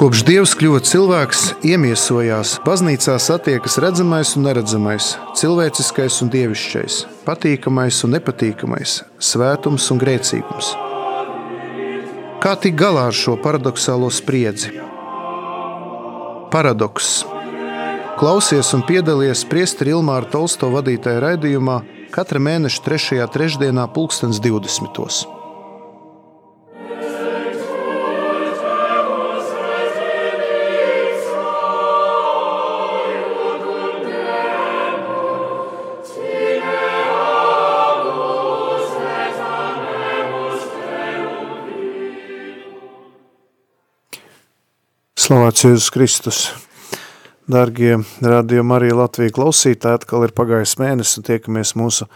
Kopš Dievs kļuva cilvēks, iemiesojās, baznīcā satiekas redzamais un neredzamais, cilvēciskais un dievišķais, patīkamais un nepatīkamais, svētums un grēcīgums. Kā tikt galā ar šo paradoxālo spriedzi? Paradoks. Klausies un piedalies Priesteri Ilmāra Tolsto vadītajā raidījumā katra mēneša 3. trešdienā, 2020. Slavēts Jēzus Kristus! Dargie radio Marija Latvija klausītāji, atkal ir pagājis mēnesis un tiekamies mūsu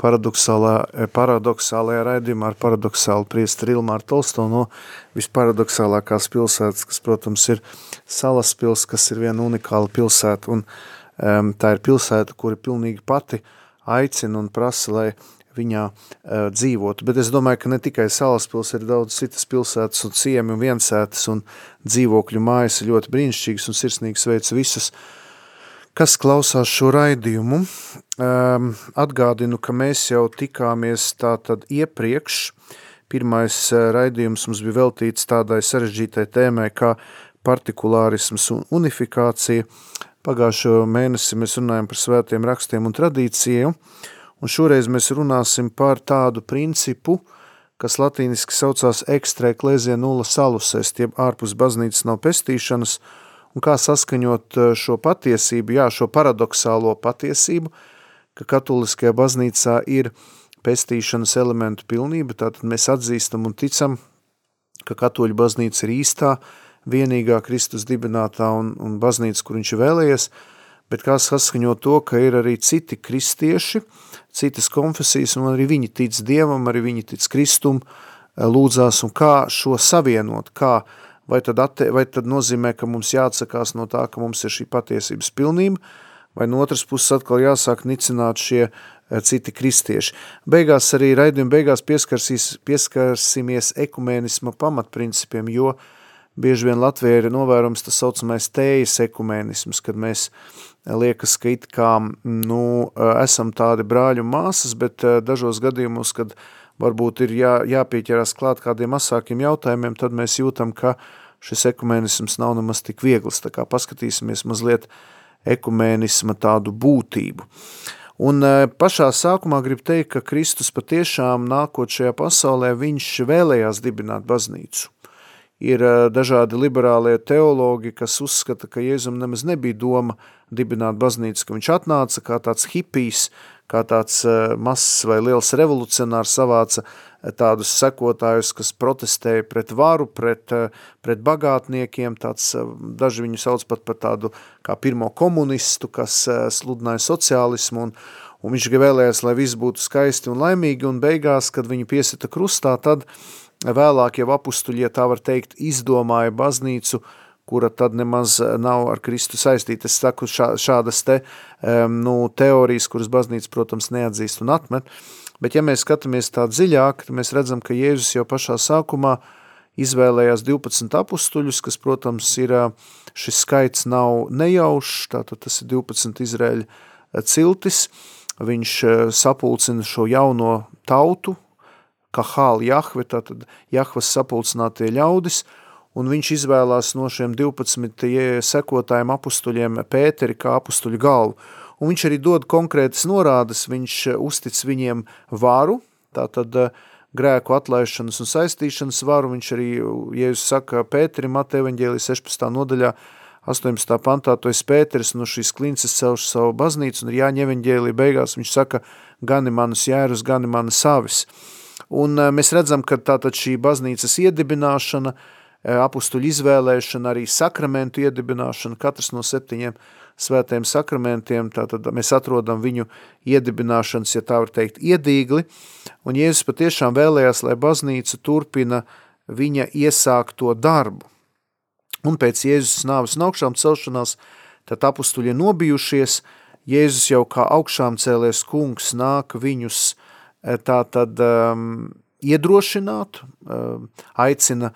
paradoxālā, paradoxālajā raidījumā ar paradoxālu priesteri Ilmāru Tolsto no visparadoxālākās pilsētas, kas, protams, ir Salaspils, kas ir viena unikāla pilsēta, un um, tā ir pilsēta, kuri pilnīgi pati aicina un prasa, lai viņā uh, dzīvotu. Bet es domāju, ka ne tikai Salaspils ir daudz citas pilsētas un ciemi un viensētas un dzīvokļu mājas ir ļoti brīnišķīgas un sirsnīgi sveicu visus, kas klausās šo raidījumu. Um, atgādinu, ka mēs jau tikāmies tātad iepriekš. Pirmais uh, raidījums mums bija veltīts tādai sarežģītai tēmai kā partikulārisms un unifikācija. Pagājušo mēnesi mēs runājam par svētiem rakstiem un tradīciju, Un šoreiz mēs runāsim par tādu principu, kas latīniski saucās ekstra eklēzija nulla saluses, tieb ārpus baznīcas nav pestīšanas, un kā saskaņot eh, šo patiesību, jā, šo paradoxālo patiesību, ka katoliskajā baznīcā ir pestīšanas elementu pilnība, tātad mēs atzīstam un ticam, ka katoļu baznīca ir īstā, vienīgā Kristus dibinātā un, un baznīca, kur viņš ir vēlējies, bet kā saskaņot to, ka ir arī citi kristieši, citas konfesijas, un arī viņi tic Dievam, arī viņi tic Kristum, eh, lūdzās, un kā šo savienot, kā, vai tad, atte, vai tad nozīmē, ka mums jāatsakās no tā, ka mums ir šī patiesības pilnība, vai no otras puses atkal jāsāk nicināt šie eh, citi kristieši. Beigās arī raidījuma beigās pieskarsimies ekumēnisma pamatprincipiem, jo bieži vien Latvijā ir novērums tas saucamais tējas ekumēnisms, kad mēs liekas, ka it kā nu, esam tādi brāļu māsas, bet eh, dažos gadījumos, kad varbūt ir jā, jāpieķerās klāt kādiem asākiem jautājumiem, tad mēs jūtam, ka šis ekumēnisms nav nemaz tik viegls. Tā kā paskatīsimies mazliet ekumēnisma tādu būtību. Un eh, pašā sākumā grib teikt, ka Kristus patiešām nākot šajā pasaulē, viņš vēlējās dibināt baznīcu ir dažādi liberālie teologi, kas uzskata, ka Jēzum nemaz nebija doma dibināt baznīcu, ka viņš atnāca kā tāds hipijs, kā tāds mazs vai liels revolucionārs savāca tādus sekotājus, kas protestēja pret varu, pret, pret bagātniekiem, tāds, daži viņu sauc pat par tādu kā pirmo komunistu, kas sludināja sociālismu, un, un viņš vēlējās, lai viss būtu skaisti un laimīgi, un beigās, kad viņu piesita krustā, tad uh, vēlāk jau apustuļi, ja tā var teikt, izdomāja baznīcu, kura tad nemaz nav ar Kristu saistīta. Es saku šā, šādas te, nu, teorijas, kuras baznīca, protams, neatzīst un atmet, bet ja mēs skatāmies tā dziļāk, tad mēs redzam, ka Jēzus jau pašā sākumā izvēlējās 12 apustuļus, kas, protams, ir, šis skaits nav nejaušs, tātad tas ir 12 Izraēļa ciltis, viņš sapulcina šo jauno tautu, Kahāl Jahve, tātad Jahvas sapulcinātie ļaudis, un viņš izvēlās no šiem 12 sekotājiem apustuļiem Pēteri kā apustuļu galvu. Un viņš arī dod konkrētas norādes, viņš uztic viņiem varu, tātad eh, grēku atlaišanas un saistīšanas varu, viņš arī, ja jūs saka Pēteri Mateja evaņģēlī 16. nodaļā, 18. pantā, to es Pēteris no šīs klinces celšu savu baznīcu, un ir Jāņa evaņģēlī beigās viņš saka, gani manas jērus, gani manas savis. Un eh, mēs redzam, ka tātad šī baznīcas iedibināšana, eh, apustuļu izvēlēšana, arī sakramentu iedibināšana, katrs no septiņiem svētajiem sakramentiem, tātad mēs atrodam viņu iedibināšanas, ja tā var teikt, iedīgli, un Jēzus patiešām vēlējās, lai baznīca turpina viņa iesākto darbu. Un pēc Jēzus nāves un augšām celšanās, tad apustuļi nobijušies, Jēzus jau kā augšām cēlies kungs nāk viņus Eh, tā tad um, iedrošināt, um, aicina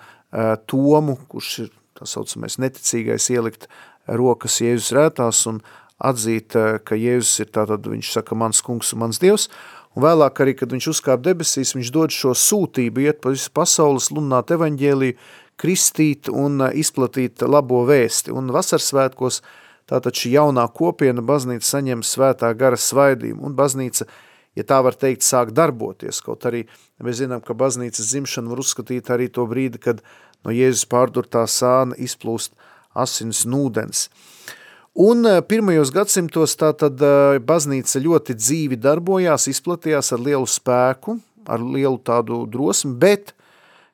Tomu, kurš ir tā saucamais neticīgais ielikt rokas Jēzus rētās un atzīt, ka Jēzus ir tātad, viņš saka, mans kungs un mans dievs, un vēlāk arī, kad viņš uzkāp debesīs, viņš dod šo sūtību, iet pa visu pasaules, lunāt evaņģēliju, kristīt un izplatīt labo vēsti, un vasarsvētkos tātad šī jaunā kopiena baznīca saņem svētā gara svaidījumu, un baznīca ja tā var teikt, sāk darboties. Kaut arī mēs zinām, ka baznīcas dzimšana var uzskatīt arī to brīdi, kad no Jēzus pārdurtā sāna izplūst asins nūdens. Un eh, pirmajos gadsimtos tātad eh, baznīca ļoti dzīvi darbojās, izplatījās ar lielu spēku, ar lielu tādu drosmi, bet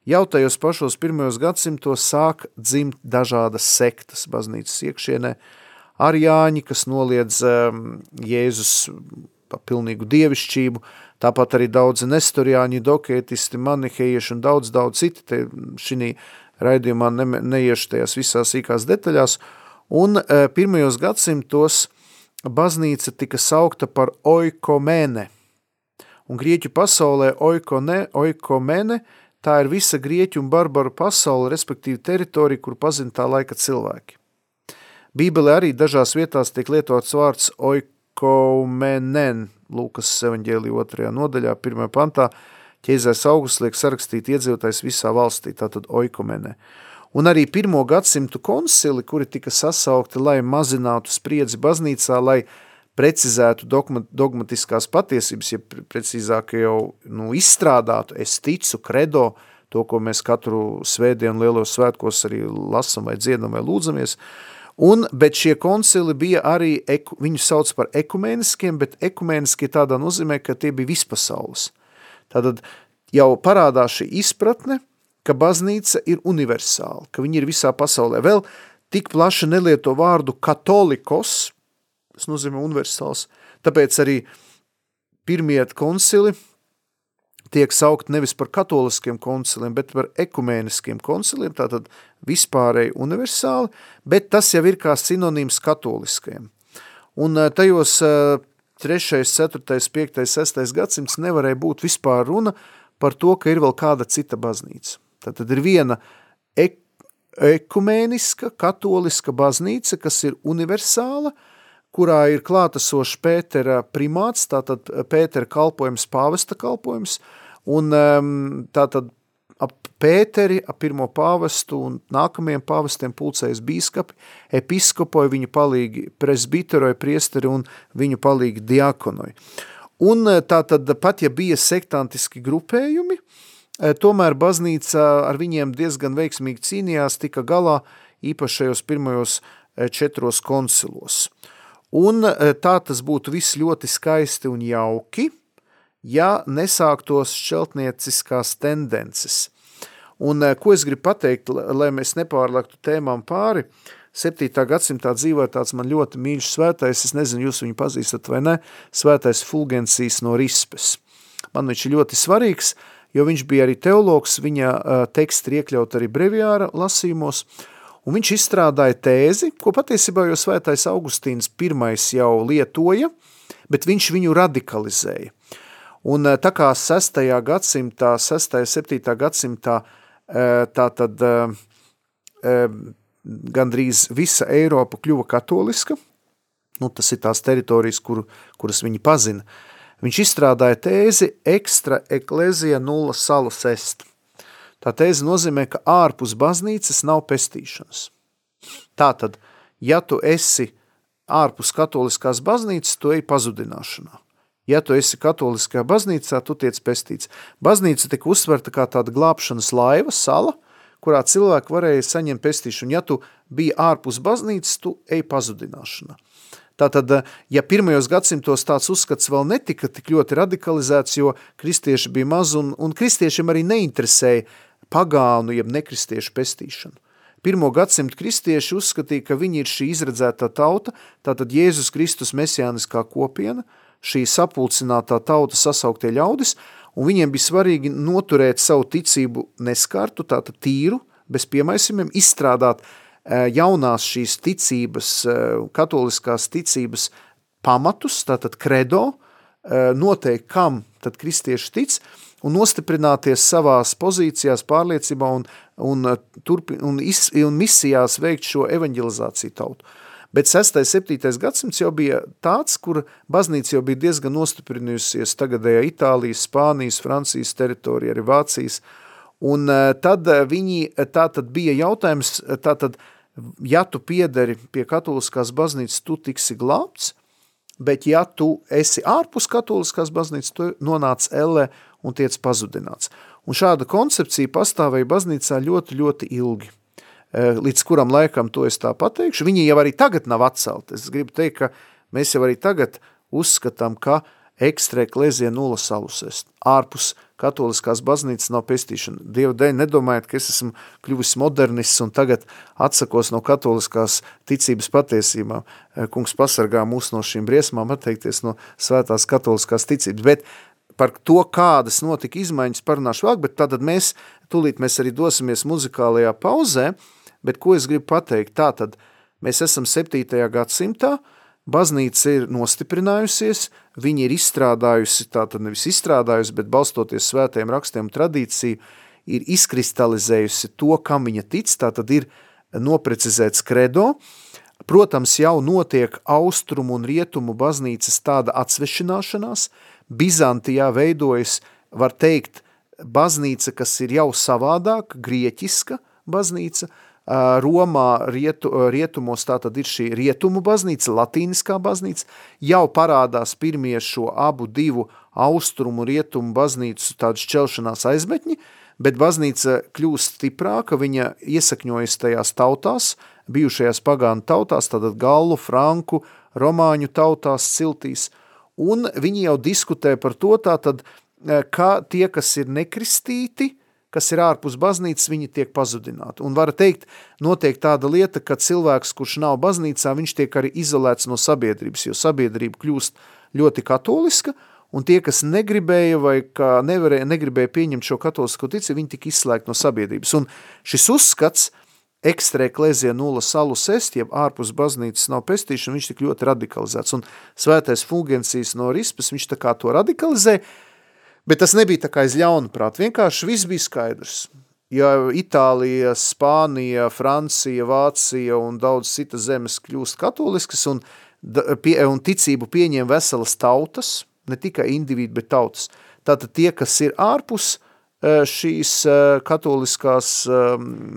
jau tajos pašos pirmajos gadsimtos sāk dzimt dažādas sektas baznīcas iekšienē, arjāņi, kas noliedz ehm, Jēzus pa pilnīgu dievišķību, tāpat arī daudzi nestoriāņi, dokētisti, manihejieši un daudz, daudz citi, te šī raidījumā ne, neiešu tajās visās īkās detaļās, un e, pirmajos gadsimtos baznīca tika saukta par oikomene, un grieķu pasaulē oikone, oikomene, tā ir visa grieķu un barbaru pasaule, respektīvi teritorija, kur pazina tā laika cilvēki. Bībelē arī dažās vietās tiek lietots vārds oik, oikoumenen, Lūkas evaņģēlī otrajā nodaļā, pirmajā pantā, ķeizēs augusts liek sarakstīt iedzīvotājs visā valstī, tātad oikomenē. Un arī pirmo gadsimtu konsili, kuri tika sasaukti, lai mazinātu spriedzi baznīcā, lai precizētu dogma, dogmatiskās patiesības, ja precīzāk jau nu, izstrādātu, es ticu, kredo, to, ko mēs katru svētdienu lielos svētkos arī lasam vai dziedam vai lūdzamies, uh, Un, bet šie koncili bija arī, eku, viņu sauc par ekumēniskiem, bet ekumēniski tādā nozīmē, ka tie bija vispasaules. Tātad jau parādās šī izpratne, ka baznīca ir universāla, ka viņi ir visā pasaulē. Vēl tik plaši nelieto vārdu katolikos, tas nozīmē universāls, tāpēc arī pirmie koncili – tiek saukt nevis par katoliskiem konciliem, bet par ekumēniskiem konciliem, tātad vispārēji universāli, bet tas jau ir kā sinonīms katoliskajiem. Un eh, tajos 3., 4., 5., 6. gadsimts nevarēja būt vispār runa par to, ka ir vēl kāda cita baznīca. Tātad ir viena ek ekumēniska, katoliska baznīca, kas ir universāla, kurā ir klātesošs Pētera primāts, tātad Pētera kalpojums, pāvesta kalpojums, Un um, tātad ap Pēteri, ap pirmo pāvestu un nākamajiem pāvestiem pulcējas bīskapi, episkopoja viņu palīgi presbiteroja priesteri un viņu palīgi diakonoja. Un eh, tātad pat ja bija sektantiski grupējumi, eh, tomēr baznīca ar viņiem diezgan veiksmīgi cīnījās, tika galā īpašajos pirmajos eh, četros koncilos. Un tā tas būtu viss ļoti skaisti un jauki – ja nesāktos šķeltnieciskās tendences. Un eh, ko es gribu pateikt, lai mēs nepārlaktu tēmām pāri, 7. gadsimtā dzīvoja tāds man ļoti mīļš svētais, es nezinu, jūs viņu pazīstat vai ne, svētais Fulgensijas no Rispes. Man viņš ir ļoti svarīgs, jo viņš bija arī teologs, viņa uh, teksti iekļaut arī breviāra lasījumos, un viņš izstrādāja tēzi, ko patiesībā jau svētais Augustīns pirmais jau lietoja, bet viņš viņu radikalizēja. Un eh, tā kā 6. gadsimtā, 6. 7. gadsimtā eh, tā tad eh, gandrīz visa Eiropa kļuva katoliska, nu, tas ir tās teritorijas, kur, kuras viņi pazina, viņš izstrādāja tēzi extra eklezija nulla salus est. Tā tēze nozīmē, ka ārpus baznīcas nav pestīšanas. Tātad, ja tu esi ārpus katoliskās baznīcas, tu ej pazudināšanā. Ja tu esi katoliskajā baznīcā, tu tiec pestīts. Baznīca tika uzsverta kā tāda glābšanas laiva, sala, kurā cilvēki varēja saņemt pestīšanu. Ja tu biji ārpus baznīcas, tu ej pazudināšanā. Tātad, ja pirmajos gadsimtos tāds uzskats vēl netika tik ļoti radikalizēts, jo kristieši bija maz un, un kristiešiem arī neinteresēja pagānu, jeb nekristiešu pestīšanu. Pirmo gadsimtu kristieši uzskatīja, ka viņi ir šī izredzētā tauta, tātad Jēzus Kristus mesijāniskā kopiena – šī sapulcinātā tauta sasauktie ļaudis, un viņiem bija svarīgi noturēt savu ticību neskartu, tātad tīru, bez piemaisimiem, izstrādāt e, jaunās šīs ticības, e, katoliskās ticības pamatus, tātad kredo, e, noteikt, kam tad kristieši tic, un nostiprināties savās pozīcijās, pārliecībā un, un, turpi, un, is, un misijās veikt šo evanģelizāciju tautu. Bet 6. 7. gadsimts jau bija tāds, kur baznīca jau bija diezgan nostiprinājusies tagadējā Itālijas, Spānijas, Francijas teritorija, arī Vācijas, un tad viņi, tā tad bija jautājums, tā tad, ja tu piederi pie katoliskās baznīcas, tu tiksi glābts, bet ja tu esi ārpus katoliskās baznīcas, tu nonāc ellē un tiec pazudināts. Un šāda koncepcija pastāvēja baznīcā ļoti, ļoti ilgi. E, līdz kuram laikam to es tā pateikšu, viņi jau arī tagad nav atcelti. Es gribu teikt, ka mēs jau arī tagad uzskatām, ka ekstra eklezija nulla salus est. Ārpus katoliskās baznīcas nav pestīšana. Dieva dēļ nedomājiet, ka es esmu kļuvis modernists un tagad atsakos no katoliskās ticības patiesībām. Eh, kungs pasargā mūs no šīm briesmām atteikties no svētās katoliskās ticības. Bet par to, kādas notika izmaiņas, parunāšu vēl, bet tad mēs, tūlīt mēs arī dosimies muzikālajā pauzē, bet ko es gribu pateikt, tā tad mēs esam 7. gadsimtā, Baznīca ir nostiprinājusies, viņi ir izstrādājusi, tātad nevis izstrādājusi, bet balstoties svētajiem rakstiem tradīciju, ir izkristalizējusi to, kam viņa tic, tātad ir noprecizēts kredo. Protams, jau notiek austrumu un rietumu baznīcas tāda atsvešināšanās, Bizantijā veidojas, var teikt, baznīca, kas ir jau savādāk, grieķiska baznīca, Romā rietu, rietumos tā tad ir šī rietumu baznīca, latīniskā baznīca, jau parādās pirmie šo abu divu austrumu rietumu baznīcu tādu šķelšanās aizmetņi, bet baznīca kļūst stiprāka, viņa iesakņojas tajās tautās, bijušajās pagānu tautās, tātad gallu, franku, romāņu tautās, ciltīs, un viņi jau diskutē par to tātad, kā tie, kas ir nekristīti, kas ir ārpus baznīcas, viņi tiek pazudināti. Un var teikt, notiek tāda lieta, ka cilvēks, kurš nav baznīcā, viņš tiek arī izolēts no sabiedrības, jo sabiedrība kļūst ļoti katoliska, un tie, kas negribēja vai kā nevarēja, negribēja pieņemt šo katolisko ticību, viņi tika izslēgti no sabiedrības. Un šis uzskats, ekstra eklēzija nulla salus est, jeb ārpus baznīcas nav pestīšana, viņš tik ļoti radikalizēts. Un svētais Fulgencijas no Rispas, viņš tā kā to radikalizē, Bet tas nebija tā kā aiz ļaunprāt, vienkārši viss bija skaidrs. Ja Itālija, Spānija, Francija, Vācija un daudz citas zemes kļūst katoliskas un, pie, un ticību pieņem veselas tautas, ne tikai individu, bet tautas. Tātad tie, kas ir ārpus e, šīs e, katoliskās e,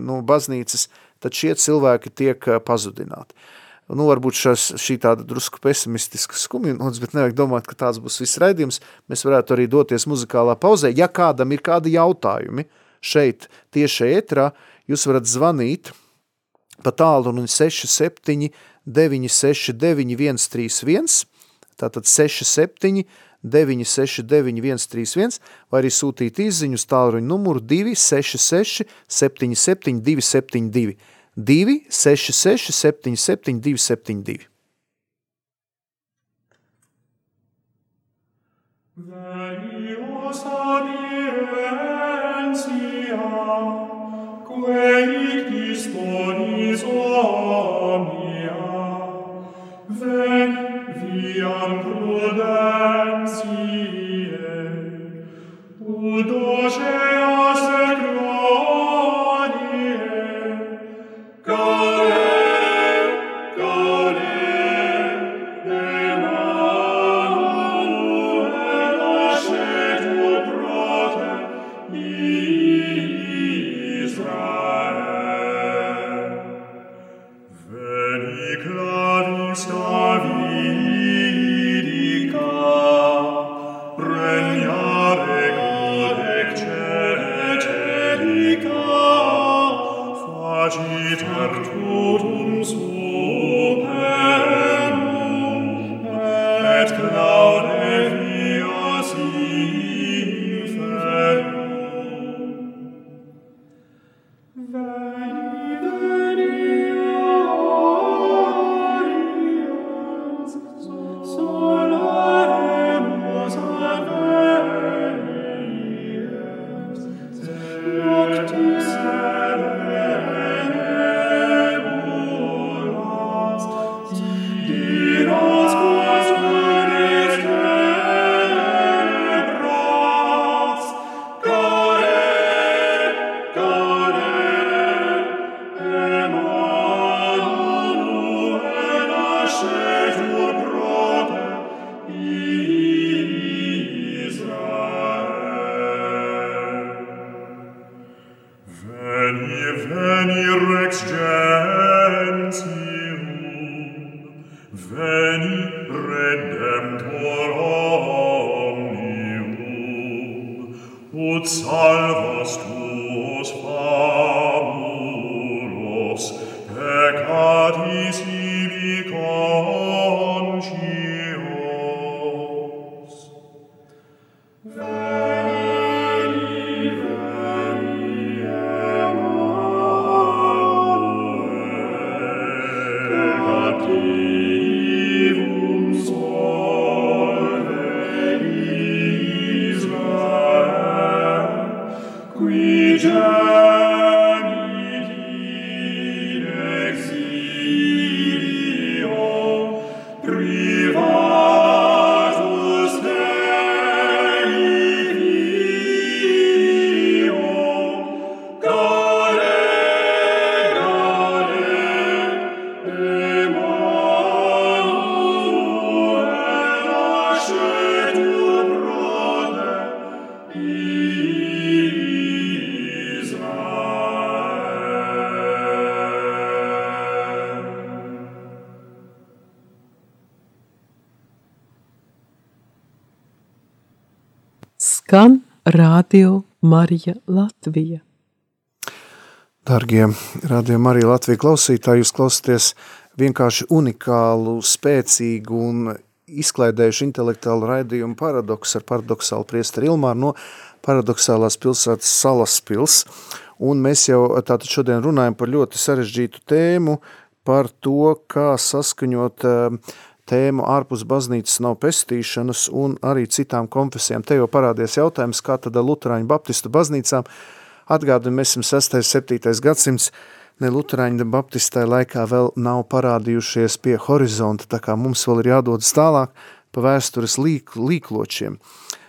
nu, baznīcas, tad šie cilvēki tiek pazudināti nu, varbūt šas, šī tāda drusku pesimistiska skumjinots, bet nevajag domāt, ka tāds būs viss raidījums. Mēs varētu arī doties muzikālā pauzē. Ja kādam ir kādi jautājumi šeit tieši ētrā, jūs varat zvanīt pa tālu un 67 969 131, tātad 67 969 131, vai arī sūtīt izziņu tālruņu numuru 266 77 272. 266 77 272. Venimus adiventia, quenic disponis omnia, ven viam prudentiae, udoce Radio Marija Latvija. Dargie Radio Marija Latvija klausītāji, jūs klausāties vienkārši unikālu, spēcīgu un izklaidējuši intelektuālu raidījumu paradoksu ar paradoxālu priesteri Ilmāru no paradoxālās pilsētas Salaspils. Un mēs jau tātad šodien runājam par ļoti sarežģītu tēmu, par to, kā saskaņot uh, tēmu ārpus baznīcas nav pestīšanas un arī citām konfesijām. Te jau parādies jautājums, kā tad Luterāņu baptistu baznīcām atgādina, mēs esam 6. 7. gadsimts, ne Luterāņu baptistai laikā vēl nav parādījušies pie horizonta, tā kā mums vēl ir jādodas tālāk pa vēstures līk, līkločiem.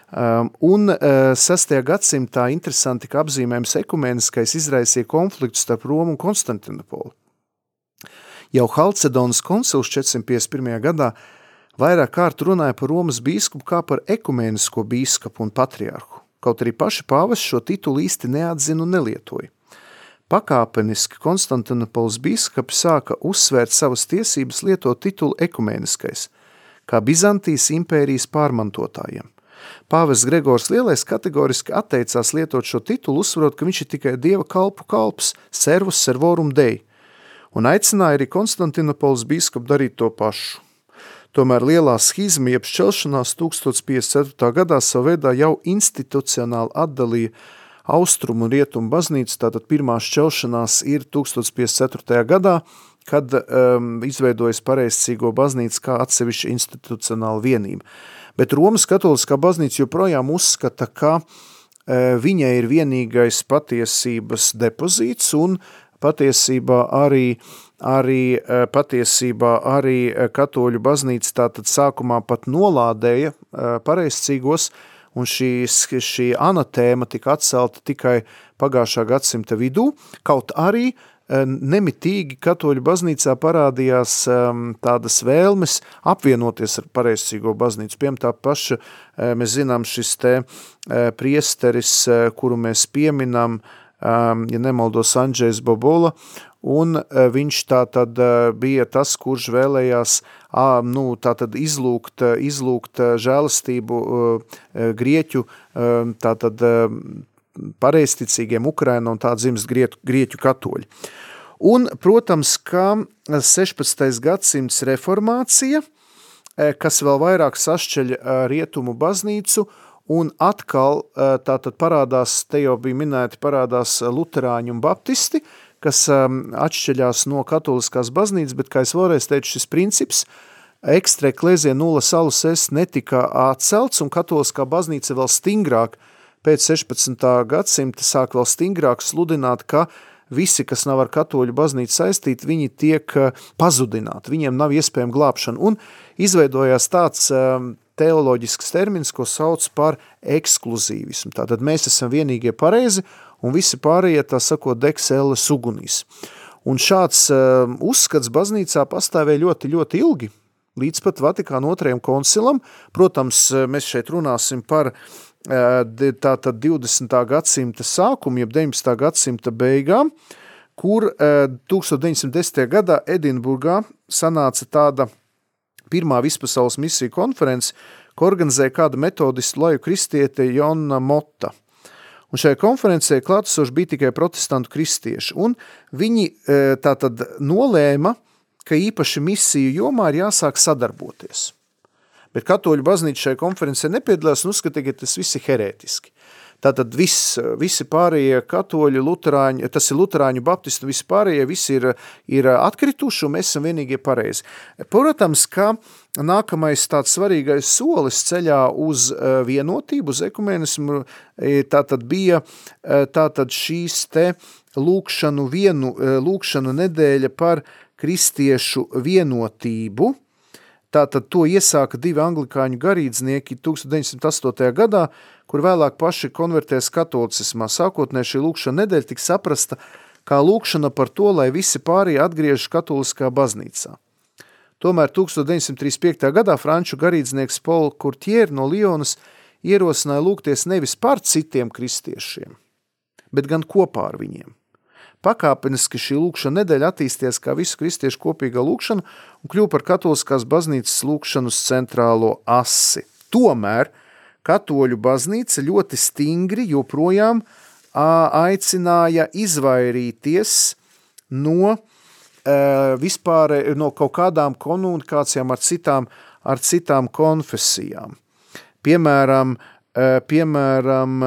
Um, un uh, 6. gadsimtā interesanti, ka apzīmējums ekumēniskais izraisīja konfliktu starp Romu un Konstantinopolu. Jau Halcedonas konsils 451. gadā vairāk kārt runāja par Romas bīskapu kā par ekumēnisko bīskapu un patriarhu, kaut arī paši pāvis šo titulu īsti neatzina un nelietoja. Pakāpeniski Konstantinopols bīskapi sāka uzsvērt savas tiesības lietot titulu ekumēniskais, kā Bizantijas impērijas pārmantotājiem. Pāvests Gregors Lielais kategoriski atteicās lietot šo titulu, uzsverot, ka viņš ir tikai dieva kalpu kalps, servus servorum dei, un aicināja arī Konstantinopolis biskupu darīt to pašu. Tomēr lielā schizma jeb šķelšanās 1054. gadā savu veidā jau institucionāli atdalīja austrumu un rietumu baznīcu, tātad pirmā šķelšanās ir 1054. gadā, kad um, izveidojas pareizcīgo baznīcu kā atsevišķa institucionāla vienība. Bet Romas katoliskā baznīca joprojām uzskata, ka uh, viņai ir vienīgais patiesības depozīts un patiesībā arī, arī, eh, patiesībā arī eh, katoļu baznīca tātad sākumā pat nolādēja eh, pareizcīgos, un šīs, šī anatēma tika atcelta tikai pagājušā gadsimta vidū, kaut arī nemitīgi katoļu baznīcā parādījās um, tādas vēlmes apvienoties ar pareizcīgo baznīcu. Piem tā paša, mēs zinām, šis te priesteris, kuru mēs pieminam, uh, ja nemaldos, Andrzejs Bobola, un uh, viņš tā tad uh, bija tas, kurš vēlējās nu, tā tad izlūgt, uh, izlūgt žēlastību grieķu um, tā tad um, pareisticīgiem Ukraina un tā dzimst grieķu, grieķu katoļi. Un, protams, ka 16. gadsimts reformācija, kas vēl vairāk sašķeļ rietumu baznīcu Un atkal tātad parādās, te jau bija minēti, parādās luterāņi un baptisti, kas atšķeļās no katoliskās baznīcas, bet, kā es vēlreiz teicu, šis princips ekstra eklēzija nulla salus es netika atcelts, un katoliskā baznīca vēl stingrāk pēc 16. gadsimta sāk vēl stingrāk sludināt, ka visi, kas nav ar katoļu baznīcu saistīti, viņi tiek pazudināti, viņiem nav iespējama glābšana, un izveidojās tāds teoloģisks termins, ko sauc par ekskluzīvismu. Tātad mēs esam vienīgie pareizi, un visi pārējie, tā sakot, degs elles ugunīs. Un šāds uh, uzskats baznīcā pastāvēja ļoti, ļoti ilgi, līdz pat Vatikāna otrajam koncilam. Protams, uh, mēs šeit runāsim par uh, tātad 20. gadsimta sākumu, jeb 19. gadsimta beigām, kur 1910. gadā Edinburgā sanāca tāda pirmā vispasaules misiju konferences, ko organizēja kāda metodistu laju kristiete Jonna Motta. Un šajā konferencē klātesoši bija tikai protestantu kristieši, un viņi e, tātad nolēma, ka īpaši misiju jomā ir jāsāk sadarboties. Bet katoļu baznīca šajā konferencē nepiedalās un uzskatīja, ka tas viss ir herētiski. Tātad viss, visi pārējie katoļi, luterāņi, tas ir luterāņu baptisti, visi pārējie, visi ir, ir atkrituši un mēs esam vienīgie pareizi. Protams, ka nākamais tāds svarīgais solis ceļā uz e, vienotību, uz ekumenismu, e, tātad bija e, tātad šīs te lūkšanu, vienu, lūkšanu nedēļa par kristiešu vienotību, Tātad to iesāka divi anglikāņu garīdznieki 1908. gadā, kur vēlāk paši konvertēs katolicismā. Sākotnē šī lūkšana nedēļa tika saprasta kā lūkšana par to, lai visi pārējie atgriežas katoliskā baznīcā. Tomēr 1935. gadā franču garīdznieks Paul Courtier no Lionas ierosināja lūgties nevis par citiem kristiešiem, bet gan kopā ar viņiem. Pakāpeniski šī lūkšana nedēļa attīstījās kā visu kristiešu kopīga lūkšana un kļuva par katoliskās baznīcas lūkšanas centrālo asi. Tomēr – katoļu baznīca ļoti stingri joprojām aicināja izvairīties no vispār no kaut kādām komunikācijām ar citām, ar citām konfesijām. Piemēram, piemēram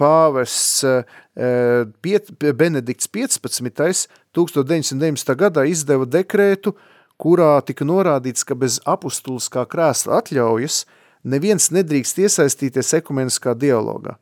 pāvests Benedikts 15. 1919. gadā izdeva dekrētu, kurā tika norādīts, ka bez apustuliskā krēsla atļaujas – neviens nedrīkst iesaistīties ekumeniskā dialogā.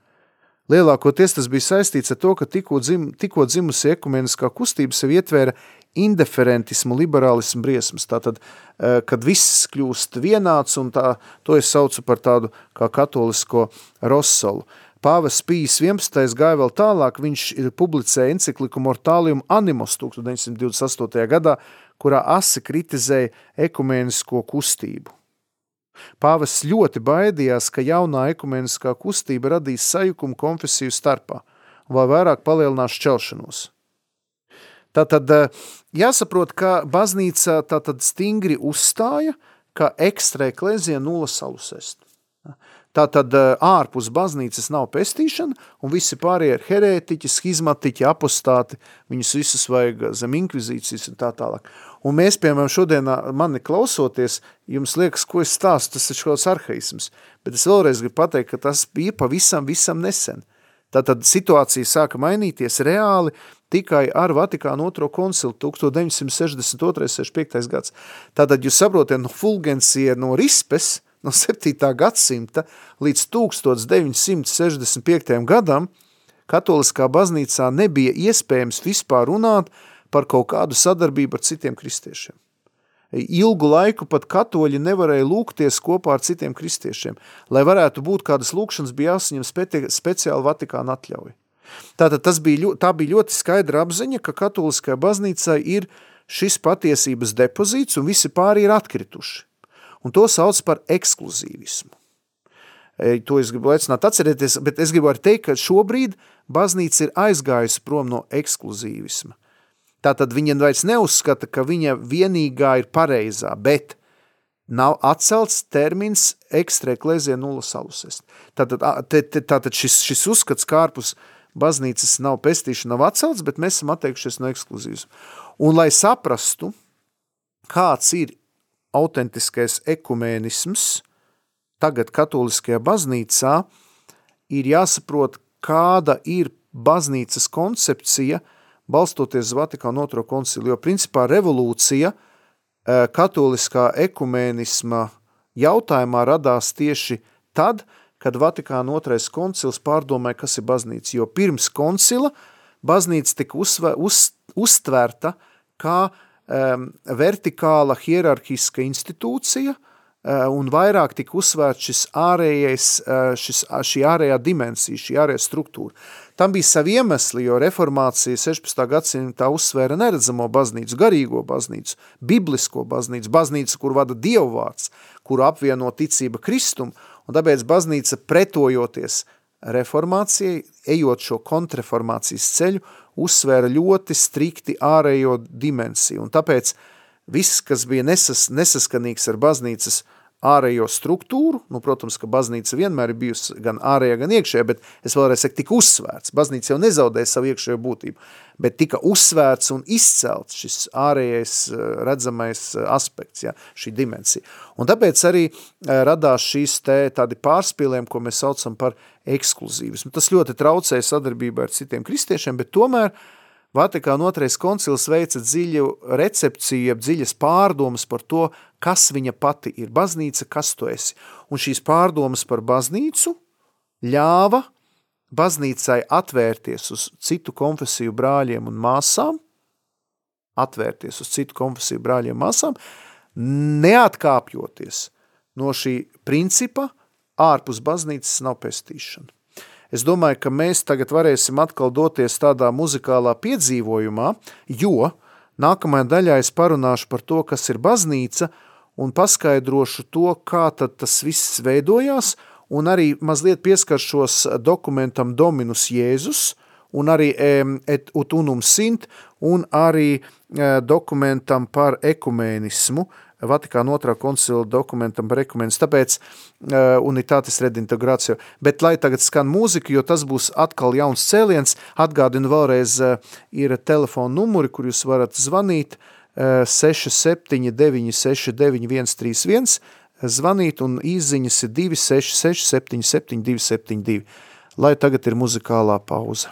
Lielākoties tas bija saistīts ar to, ka tikko, dzim, tikko dzimusi ekumeniskā kustība sev ietvēra indiferentismu, liberālismu briesmas. Tātad, eh, kad viss kļūst vienāds, un tā, to es saucu par tādu kā katolisko rosolu. Pāvests Pīs 11. gāja vēl tālāk, viņš publicēja encikliku Mortālium Animus 1928. gadā, kurā asi kritizēja ekumenisko kustību. Pāvests ļoti baidījās, ka jaunā ekumeniskā kustība radīs sajukumu konfesiju starpā, vai vairāk palielinās šķelšanos. Tātad eh, jāsaprot, ka baznīca tātad stingri uzstāja, ka ekstra eklēzija nulla salus est. Tātad eh, ārpus baznīcas nav pestīšana, un visi pārējie ir herētiķi, schizmatiķi, apostāti, viņus visus vajag zem inkvizīcijas un tā tālāk. Un mēs, piemēram, šodien mani klausoties, jums liekas, ko es stāstu, tas ir šos arhaisms. Bet es vēlreiz gribu pateikt, ka tas bija pavisam visam nesen. Tātad situācija sāka mainīties reāli tikai ar Vatikānu otro koncilu 1962-65. gads. Tātad jūs saprotiet, no Fulgencija no Rispes, no 7. gadsimta līdz 1965. gadam katoliskā baznīcā nebija iespējams vispār runāt par kaut kādu sadarbību ar citiem kristiešiem. Ilgu laiku pat katoļi nevarēja lūgties kopā ar citiem kristiešiem. Lai varētu būt kādas lūkšanas, bija jāsaņem speci speciāli Vatikāna atļauja. Tātad tas bija, tā bija ļoti skaidra apziņa, ka katoliskajā baznīcā ir šis patiesības depozīts un visi pāri ir atkrituši. Un to sauc par ekskluzīvismu. To es gribu aicināt atcerēties, bet es gribu arī teikt, ka šobrīd baznīca ir aizgājusi prom no ekskluzīvisma – Tātad viņa vairs neuzskata, ka viņa vienīgā ir pareizā, bet nav atcelts termins ekstra eklēzija nulla salusest. Tātad, te, te, tātad šis, šis uzskats kārpus baznīcas nav pestīšana, nav atcelts, bet mēs esam atteikušies no ekskluzīvas. Un lai saprastu, kāds ir autentiskais ekumēnisms tagad katoliskajā baznīcā, ir jāsaprot, kāda ir baznīcas koncepcija – balstoties uz Vatikāna otro koncilu, jo principā revolūcija e, katoliskā ekumēnisma jautājumā radās tieši tad, kad Vatikāna otrais koncils pārdomāja, kas ir baznīca, jo pirms koncila baznīca tika uzsver, uz, uztverta kā um, vertikāla hierarhiska institūcija, Eh, un vairāk tika uzsvērts šis ārējais, eh, šis, šī ārējā dimensija, šī ārējā struktūra. Tam bija savi iemesli, jo reformācija 16. gadsimtā uzsvēra neredzamo baznīcu, garīgo baznīcu, biblisko baznīcu, baznīcu, kur vada dievvārds, kuru apvieno ticība Kristum, un tāpēc baznīca pretojoties reformācijai, ejot šo kontreformācijas ceļu, uzsvēra ļoti strikti ārējo dimensiju, un tāpēc viss, kas bija nesas, nesaskanīgs ar baznīcas ārējo struktūru, nu, protams, ka baznīca vienmēr ir bijusi gan ārējā, gan iekšējā, bet es vēlreiz saku, tika uzsvērts. Baznīca jau nezaudēja savu iekšējo būtību, bet tika uzsvērts un izcelts šis ārējais redzamais aspekts, ja, šī dimensija. Un tāpēc arī radās šīs te tādi pārspīlējumi, ko mēs saucam par ekskluzīvismu. Tas ļoti traucēja sadarbībā ar citiem kristiešiem, bet tomēr uh, Vatikāna otrais koncils veica dziļu recepciju, jeb dziļas pārdomas par to, kas viņa pati ir baznīca, kas tu esi. Un šīs pārdomas par baznīcu ļāva baznīcai atvērties uz citu konfesiju brāļiem un māsām, atvērties uz citu konfesiju brāļiem un māsām, neatkāpjoties no šī principa, ārpus baznīcas nav pestīšana. Es domāju, ka mēs tagad varēsim atkal doties tādā muzikālā piedzīvojumā, jo nākamajā daļā es parunāšu par to, kas ir baznīca, un paskaidrošu to, kā tad tas viss veidojās, un arī mazliet pieskaršos dokumentam Dominus Jēzus, un arī et ut unum sint, un arī eh, dokumentam par ekumēnismu, Vatikāna otrā koncila dokumentam ekumenis, tāpēc uh, unitātes redintegrācija. Bet lai tagad skan mūzika, jo tas būs atkal jauns cēliens, atgādinu vēlreiz uh, ir telefona numuri, kur jūs varat zvanīt uh, 679 69 131, zvanīt un īziņas ir 266 77 272. Lai tagad ir muzikālā pauze.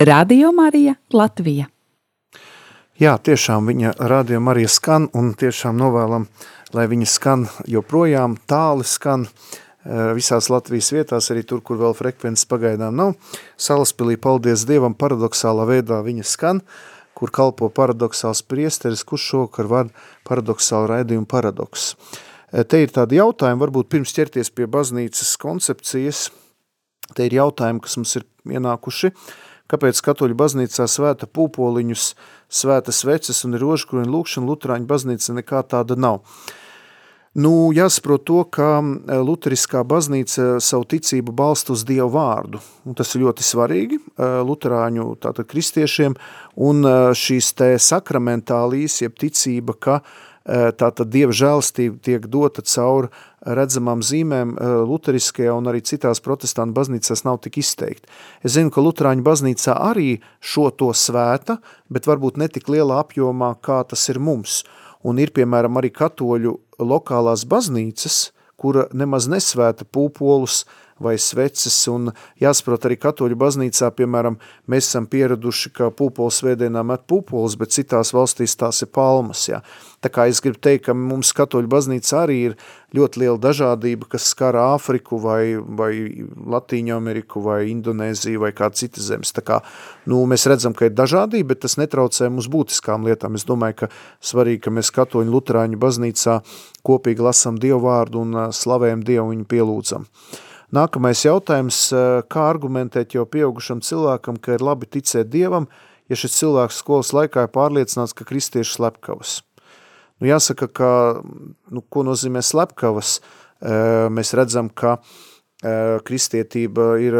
Radio Marija Latvija. Jā, tiešām viņa rādījuma arī skan un tiešām novēlam, lai viņa skan joprojām tāli skan eh, visās Latvijas vietās, arī tur, kur vēl frekvences pagaidām nav. Salaspilī, paldies Dievam, paradoxālā veidā viņa skan, kur kalpo paradoxāls priesteris, kurš šokar var paradoxālu raidījumu paradoks. Eh, te ir tādi jautājumi, varbūt pirms ķerties pie baznīcas koncepcijas, te ir jautājumi, kas mums ir ienākuši, kāpēc katoļu baznīcā svēta pūpoliņus, svēta sveces un rožkruņu lūkšana Lutrāņu baznīca nekā tāda nav. Nu, jāsaprot to, ka e, luteriskā baznīca savu ticību balsta uz Dievu vārdu, un tas ir ļoti svarīgi e, tātad kristiešiem, un e, šīs te sakramentālīs, jeb ticība, ka tātad Dieva žēlstība tiek dota caur redzamām zīmēm luteriskajā un arī citās protestantu baznīcās nav tik izteikti. Es zinu, ka luterāņu baznīcā arī šo to svēta, bet varbūt netik lielā apjomā, kā tas ir mums – un ir, piemēram, arī katoļu lokālās baznīcas, kura nemaz nesvēta pūpolus vai sveces, un jāsaprot arī katoļu baznīcā, piemēram, mēs esam pieraduši, ka pūpols svētdienā met pūpols, bet citās valstīs tās ir palmas, jā. Tā kā es gribu teikt, ka mums katoļu baznīca arī ir ļoti liela dažādība, kas skar Āfriku vai, vai Latīņu Ameriku vai Indonēziju vai kāda cita zemes. Tā kā, nu, mēs redzam, ka ir dažādība, bet tas netraucē mums būtiskām lietām. Es domāju, ka svarīgi, ka mēs katoļu luterāņu baznīcā kopīgi lasam Dievu vārdu un slavējam Dievu viņu pielūdzam. Nākamais jautājums, kā argumentēt jau pieaugušam cilvēkam, ka ir labi ticēt Dievam, ja šis cilvēks skolas laikā ir pārliecināts, ka kristieši slepkavas. Nu, jāsaka, ka, nu, ko nozīmē slepkavas? Mēs redzam, ka kristietība ir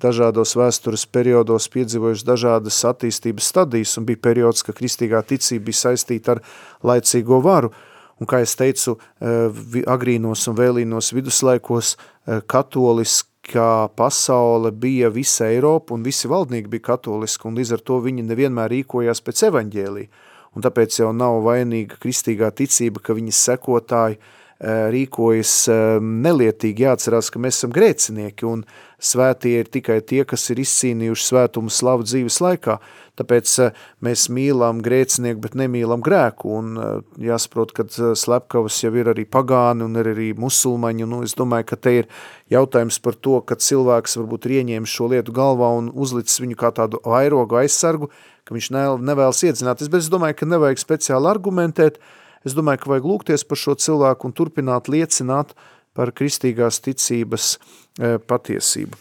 dažādos vēstures periodos piedzīvojuši dažādas attīstības stadijas, un bija periods, ka kristīgā ticība bija saistīta ar laicīgo varu, un, kā es teicu, agrīnos un vēlīnos viduslaikos Eh, katoliskā pasaule bija visa Eiropa un visi valdnieki bija katoliski, un līdz ar to viņi nevienmēr rīkojās pēc evaņģēlī. Un tāpēc jau nav vainīga kristīgā ticība, ka viņas sekotāji eh, rīkojas eh, nelietīgi. Jāatcerās, ka mēs esam grēcinieki, un svētie ir tikai tie, kas ir izcīnījuši svētumu slavu dzīves laikā. Tāpēc eh, mēs mīlam grēcinieku, bet nemīlam grēku, un eh, jāsaprot, ka eh, slepkavas jau ir arī pagāni un ir arī musulmaņi, nu, es domāju, ka te ir jautājums par to, ka cilvēks varbūt ir ieņēmis šo lietu galvā un uzlicis viņu kā tādu vairogu aizsargu, ka viņš nevēlas iedzināties, bet es domāju, ka nevajag speciāli argumentēt, es domāju, ka vajag lūgties par šo cilvēku un turpināt liecināt par kristīgās ticības patiesību.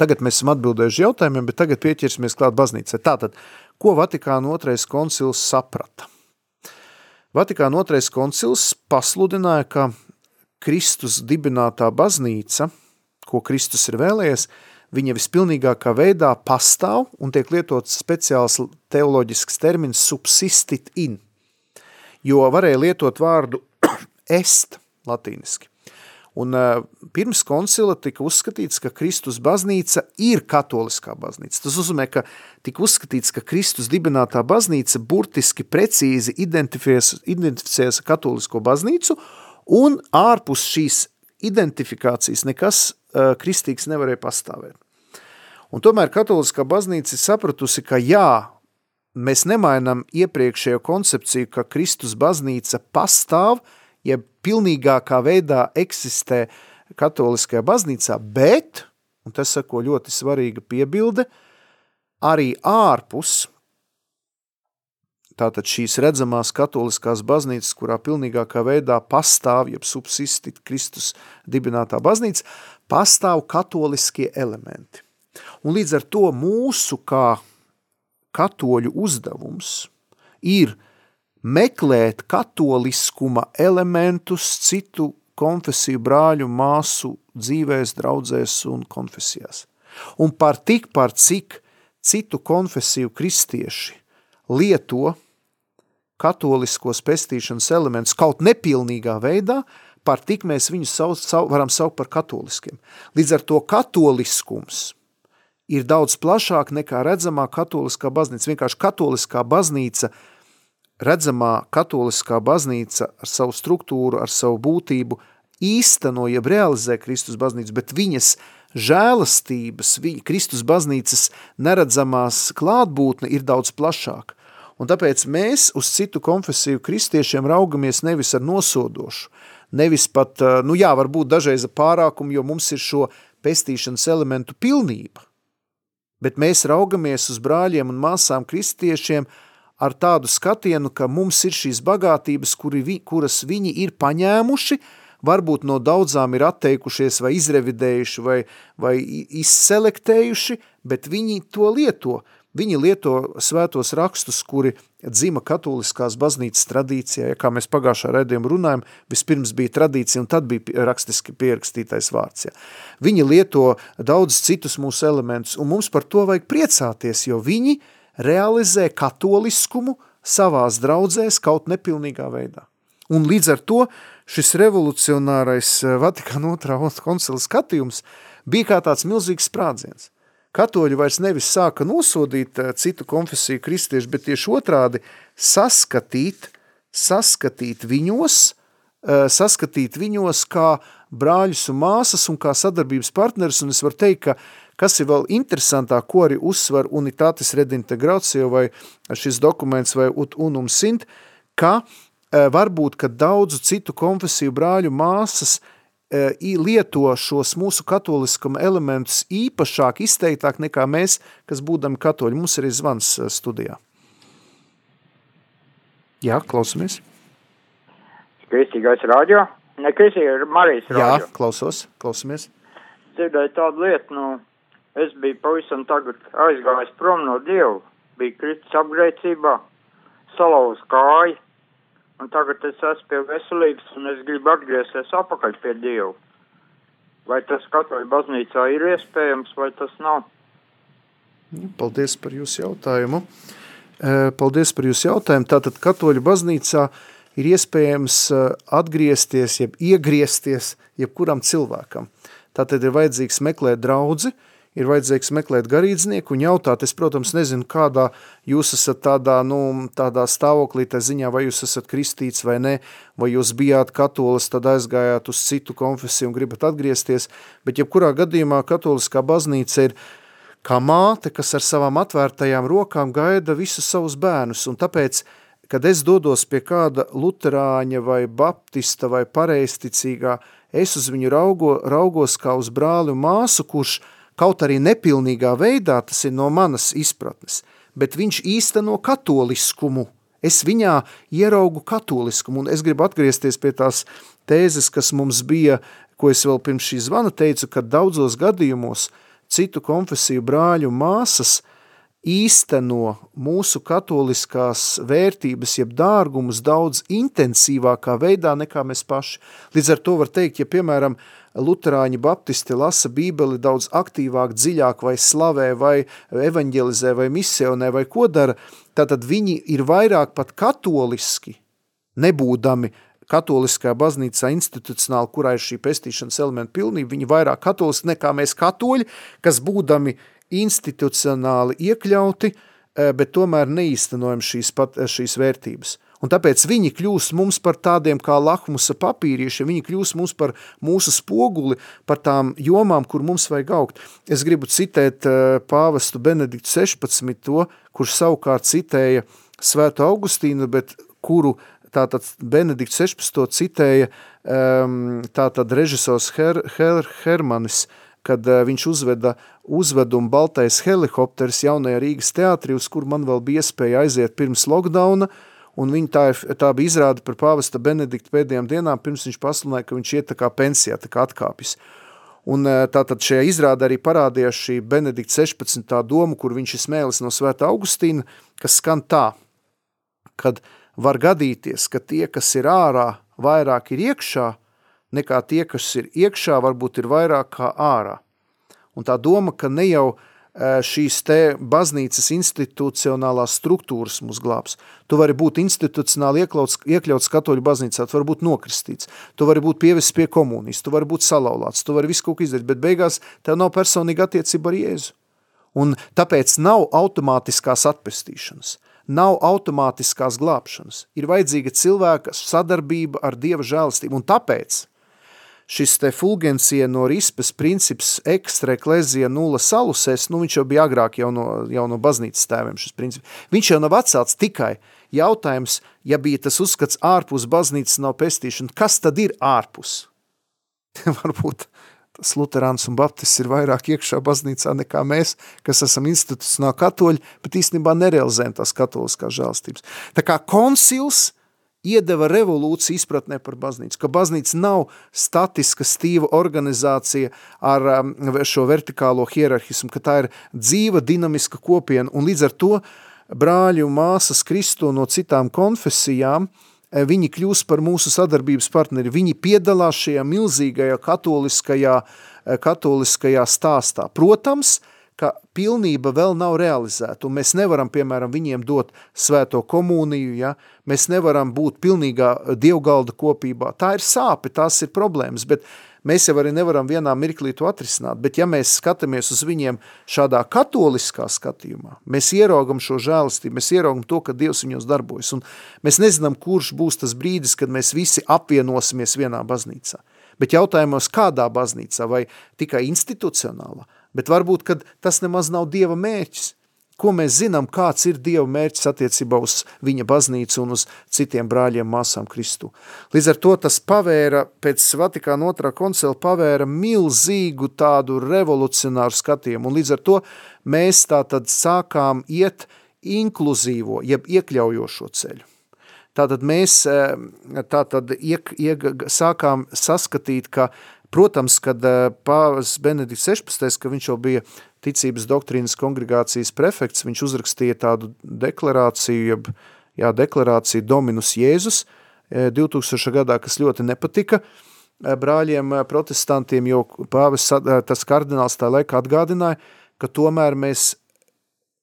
Tagad mēs esam atbildējuši jautājumiem, bet tagad pieķersimies klāt baznīcai. Tātad, ko Vatikāna otrais koncils saprata? Vatikāna otrais koncils pasludināja, ka Kristus dibinātā baznīca, ko Kristus ir vēlējies, viņa vispilnīgākā veidā pastāv un tiek lietots speciāls teoloģisks termins subsistit in, jo varēja lietot vārdu est latīniski. Un uh, pirms koncila tika uzskatīts, ka Kristus baznīca ir katoliskā baznīca. Tas uzmē, ka tika uzskatīts, ka Kristus dibinātā baznīca burtiski precīzi identificēs, identificēs katolisko baznīcu, un ārpus šīs identifikācijas nekas uh, kristīgs nevarēja pastāvēt. Un tomēr katoliskā baznīca ir sapratusi, ka jā, mēs nemainam iepriekšējo koncepciju, ka Kristus baznīca pastāv, jeb pilnīgākā veidā eksistē katoliskajā baznīcā, bet, un tas sako ļoti svarīga piebilde, arī ārpus tātad šīs redzamās katoliskās baznīcas, kurā pilnīgākā veidā pastāv, jeb subsistit Kristus dibinātā baznīca, pastāv katoliskie elementi. Un līdz ar to mūsu kā katoļu uzdevums ir – meklēt katoliskuma elementus citu konfesiju brāļu māsu dzīvēs, draudzēs un konfesijās. Un par tik par cik citu konfesiju kristieši lieto katoliskos pestīšanas elementus kaut nepilnīgā veidā, par tik mēs viņus sau, sau, varam saukt par katoliskiem. Līdz ar to katoliskums ir daudz plašāk nekā redzamā katoliskā baznīca. Vienkārši katoliskā baznīca – redzamā katoliskā baznīca ar savu struktūru, ar savu būtību īsteno, jeb realizē Kristus baznīcu, bet viņas žēlastības, viņa, Kristus baznīcas neredzamās klātbūtne ir daudz plašāka. Un tāpēc mēs uz citu konfesiju kristiešiem raugamies nevis ar nosodošu, nevis pat, nu jā, varbūt dažreiz pārākumu, jo mums ir šo pestīšanas elementu pilnība. Bet mēs raugamies uz brāļiem un māsām kristiešiem ar tādu skatienu, ka mums ir šīs bagātības, kuri, vi, kuras viņi ir paņēmuši, varbūt no daudzām ir atteikušies vai izrevidējuši vai, vai izselektējuši, bet viņi to lieto. Viņi lieto svētos rakstus, kuri dzima katoliskās baznīcas tradīcijā, ja kā mēs pagājušā redzējuma runājam, vispirms bija tradīcija un tad bija rakstiski pierakstītais vārds. Ja. Viņi lieto daudz citus mūsu elementus, un mums par to vajag priecāties, jo viņi realizē katoliskumu savās draudzēs kaut nepilnīgā veidā. Un līdz ar to šis revolucionārais Vatikāna otrā koncila skatījums bija kā tāds milzīgs sprādziens – katoļi vairs nevis sāka nosodīt eh, citu konfesiju kristiešu, bet tieši otrādi saskatīt, saskatīt viņos, eh, saskatīt viņos kā brāļus un māsas un kā sadarbības partneris, un es varu teikt, ka kas ir vēl interesantāk, ko arī uzsver unitātes redintegrācija vai šis dokuments vai ut unum sint, ka eh, varbūt, ka daudzu citu konfesiju brāļu māsas E, lieto šos mūsu katoliskuma elementus īpašāk, izteiktāk nekā mēs, kas būdami katoļi. Mums ir zvans e, studijā. Jā, klausamies. Kristīgais radio? Ne, kristīgais Marijas radio. Jā, klausos, klausamies. Dzirdēju tādu lietu, nu, es biju pavisam tagad aizgājis prom no Dievu, biju kritis apgrēcībā, salauz kāju, un tagad es esmu pie veselības, un es gribu atgriezties apakaļ pie Dieva. Vai tas katoļu baznīcā ir iespējams, vai tas nav? Paldies par jūsu jautājumu. Paldies par jūsu jautājumu. Tātad katoļu baznīcā ir iespējams atgriezties, jeb iegriezties jebkuram cilvēkam. Tātad ir vajadzīgs meklēt draudzi, uh, ir vajadzīgs meklēt garīdznieku un jautāt, es, protams, nezinu, kādā jūs esat tādā, nu, tādā stāvoklī, tā ziņā, vai jūs esat kristīts vai ne, vai jūs bijāt katolis, tad aizgājāt uz citu konfesiju un gribat atgriezties, bet jebkurā gadījumā katoliskā baznīca ir kā māte, kas ar savām atvērtajām rokām gaida visus savus bērnus, un tāpēc, kad es dodos pie kāda luterāņa vai baptista vai pareisticīgā, es uz viņu raugo, raugos kā uz brāli un māsu, kurš kaut arī nepilnīgā veidā, tas ir no manas izpratnes, bet viņš īsteno katoliskumu. Es viņā ieraugu katoliskumu, un es gribu atgriezties pie tās tēzes, kas mums bija, ko es vēl pirms šī zvana teicu, ka daudzos gadījumos citu konfesiju brāļu māsas īsteno mūsu katoliskās vērtības, jeb dārgumus daudz intensīvākā veidā nekā mēs paši. Līdz ar to var teikt, ja piemēram luterāņi baptisti lasa bībeli daudz aktīvāk, dziļāk vai slavē, vai evaņģelizē, vai misionē, vai ko dara, tātad viņi ir vairāk pat katoliski, nebūdami katoliskajā baznīcā institucionāli, kurā ir šī pestīšanas elementa pilnība, viņi vairāk katoliski nekā mēs katoļi, kas būdami institucionāli iekļauti, eh, bet tomēr neīstenojam šīs, pat, šīs vērtības. Un tāpēc viņi kļūst mums par tādiem kā lakmusa papīrieši, viņi kļūst mums par mūsu spoguli, par tām jomām, kur mums vajag augt. Es gribu citēt uh, pāvestu Benediktu 16. To, kurš savukārt citēja Svētu Augustīnu, bet kuru tātad Benedikts 16. citēja um, tātad režisors Her, Her, Hermanis, kad uh, viņš uzveda uzvedumu Baltais helikopters jaunajā Rīgas teātrī, uz kur man vēl bija iespēja aiziet pirms lockdowna, uh, un viņa tā, tā bija izrāda par pāvesta Benedikta pēdējām dienām, pirms viņš pasludināja, ka viņš iet tā kā pensijā, tā kā atkāpjas. Un e, tātad šajā izrādē arī parādījās šī Benedikta 16. doma, kur viņš ir smēlis no svētā Augustīna, kas skan tā, kad var gadīties, ka tie, kas ir ārā, vairāk ir iekšā, nekā tie, kas ir iekšā, varbūt ir vairāk kā ārā. Un tā doma, ka ne jau uh, šīs te baznīcas institucionālās struktūras mūs glābs. Tu vari būt institucionāli iekļauts, iekļauts katoļu baznīcā, tu vari būt nokristīts, tu vari būt pievests pie komunijas, tu vari būt salaulāts, tu vari visu kaut ko izdarīt, bet beigās tev nav personīga attiecība ar Jēzu. Un tāpēc nav automātiskās atpestīšanas, nav automātiskās glābšanas. Ir vajadzīga cilvēka sadarbība ar Dieva žēlistību, un tāpēc šis te fulgencija no rispes princips ekstra eklezija nulla salusēs, nu viņš jau bija agrāk jau no, jau no baznīcas tēviem šis princips. Viņš jau nav atcelts tikai jautājums, ja bija tas uzskats ārpus baznīcas nav pestīšana, kas tad ir ārpus? Varbūt tas luterāns un baptists ir vairāk iekšā baznīcā nekā mēs, kas esam institucionāli katoļi, bet īstenībā nerealizējam tās katoliskās žēlstības. Tā kā konsils iedeva revolūciju izpratnē par baznīcu, ka baznīca nav statiska, stīva organizācija ar um, šo vertikālo hierarhismu, ka tā ir dzīva, dinamiska kopiena, un līdz ar to brāļi un māsas Kristo no citām konfesijām Eh, viņi kļūs par mūsu sadarbības partneri, viņi piedalās šajā milzīgajā katoliskajā, eh, katoliskajā stāstā. Protams, ka pilnība vēl nav realizēta, un mēs nevaram, piemēram, viņiem dot svēto komuniju, ja? mēs nevaram būt pilnīgā dievgalda kopībā. Tā ir sāpe, tās ir problēmas, bet Mēs jau arī nevaram vienā mirklī to atrisināt, bet ja mēs skatāmies uz viņiem šādā katoliskā skatījumā, mēs ieraugam šo žēlistību, mēs ieraugam to, ka Dievs viņos darbojas, un mēs nezinām, kurš būs tas brīdis, kad mēs visi apvienosimies vienā baznīcā. Bet jautājumos, kādā baznīcā vai tikai institucionālā, bet varbūt, kad tas nemaz nav Dieva mērķis – ko mēs zinām, kāds ir Dieva mērķis attiecībā uz viņa baznīcu un uz citiem brāļiem māsām Kristu. Līdz ar to tas pavēra, pēc Vatikāna otrā koncila pavēra milzīgu tādu revolucionāru skatījumu, un līdz ar to mēs tā tad sākām iet inkluzīvo, jeb iekļaujošo ceļu. Tātad mēs eh, tātad iek, iek, sākām saskatīt, ka, protams, kad eh, pāvis Benedikts 16, ka viņš jau bija ticības doktrīnas kongregācijas prefekts, viņš uzrakstīja tādu deklarāciju, jeb, jā, deklarāciju Dominus Jēzus 2000. E, gadā, kas ļoti nepatika e, brāļiem protestantiem, jo pāvis, tas kardināls tā laika atgādināja, ka tomēr mēs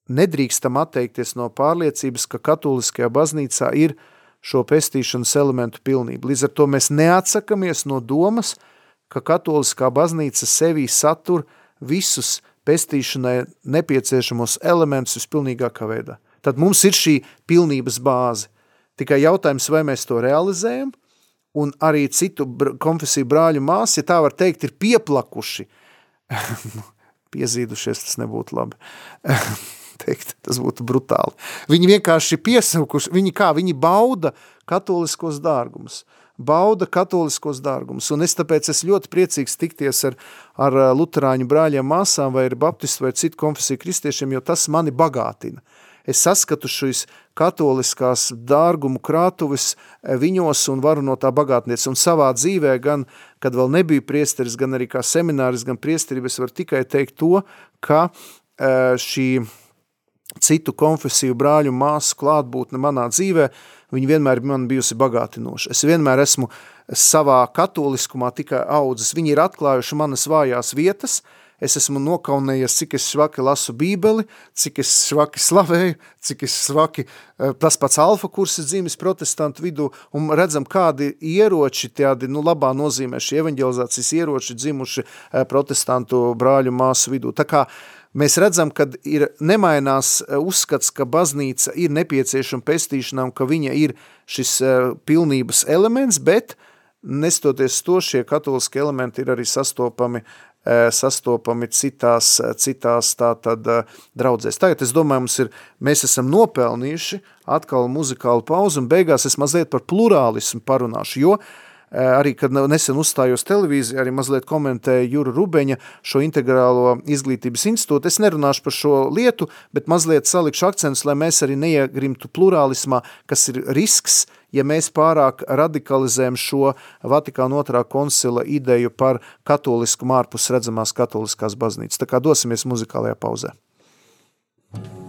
nedrīkstam atteikties no pārliecības, ka katoliskajā baznīcā ir šo pestīšanas elementu pilnība. Līdz ar to mēs neatsakamies no domas, ka katoliskā baznīca sevī satur visus pestīšanai nepieciešamos elementus vispilnīgākā veidā. Tad mums ir šī pilnības bāze. Tikai jautājums, vai mēs to realizējam, un arī citu konfesiju brāļu māsi, ja tā var teikt, ir pieplakuši. Piezīdušies, tas nebūtu labi. teikt, tas būtu brutāli. Viņi vienkārši piesaukuši, viņi kā, viņi bauda katoliskos dārgumus bauda katoliskos dārgumus. Un es tāpēc esmu ļoti priecīgs tikties ar, ar luterāņu brāļiem, māsām vai ar baptistu vai citu konfesiju kristiešiem, jo tas mani bagātina. Es saskatu šīs katoliskās dārgumu krātuvis viņos un varu no tā bagātniec. Un savā dzīvē, gan, kad vēl nebija priesteris, gan arī kā semināris, gan priesterība, es varu tikai teikt to, ka šī citu konfesiju brāļu māsu klātbūtne manā dzīvē – viņa vienmēr man bijusi bagātinoša. Es vienmēr esmu savā katoliskumā tikai audzis. Viņi ir atklājuši manas vājās vietas, es esmu nokaunējies, cik es švaki lasu bībeli, cik es švaki slavēju, cik es švaki, eh, tas pats alfa kurs ir dzīvis protestantu vidū, un redzam, kādi ieroči, tādi, nu, labā nozīmē šie evaņģelizācijas ieroči dzimuši eh, protestantu brāļu māsu vidū. Tā kā uh, mēs redzam, ka ir nemainās e, uzskats, ka baznīca ir nepieciešama pestīšanā un ka viņa ir šis e, pilnības elements, bet nestoties to, šie katoliskie elementi ir arī sastopami, e, sastopami citās, citās tātad draudzēs. Tagad es domāju, mums ir, mēs esam nopelnījuši atkal muzikālu pauzu un beigās es mazliet par plurālismu parunāšu, jo uh, arī, kad nesen uzstājos televīzijā, arī mazliet komentēja Jura Rubeņa šo integrālo izglītības institūtu. Es nerunāšu par šo lietu, bet mazliet salikšu akcentus, lai mēs arī neiegrimtu plurālismā, kas ir risks, ja mēs pārāk radikalizējam šo Vatikāna otrā koncila ideju par katolisku mārpus redzamās katoliskās baznīcas. Tā kā dosimies muzikālajā pauzē. Oh,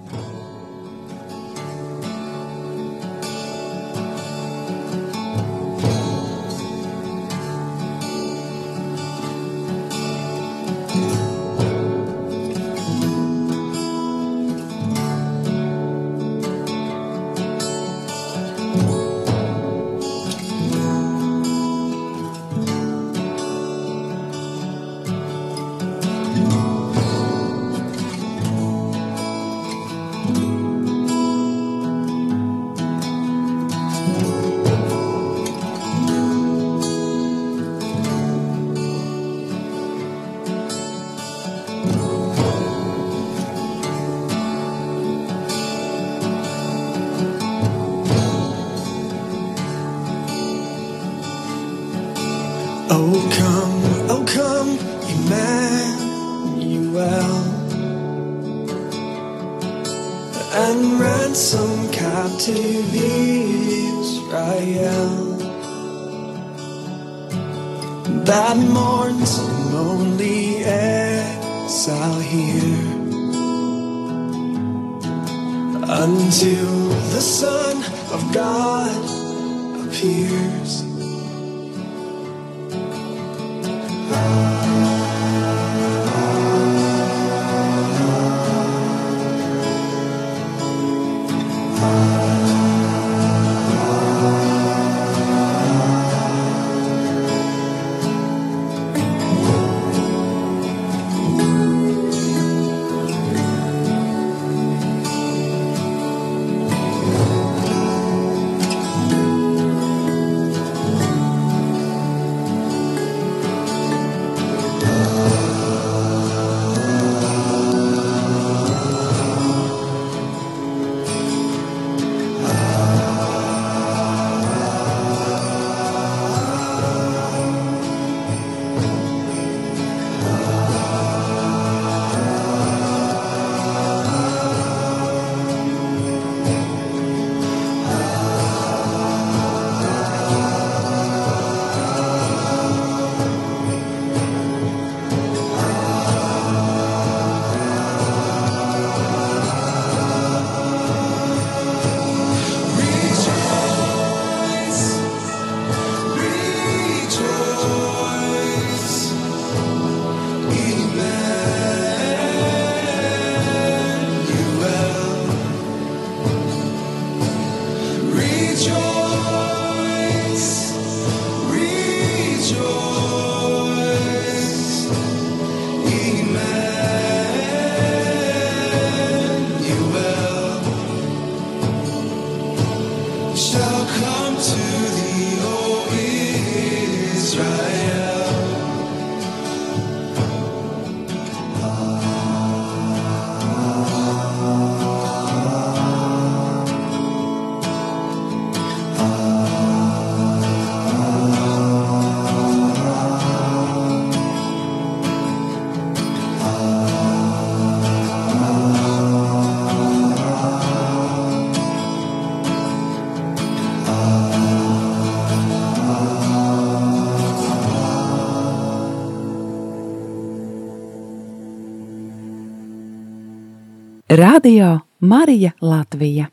Radio Marija Latvija.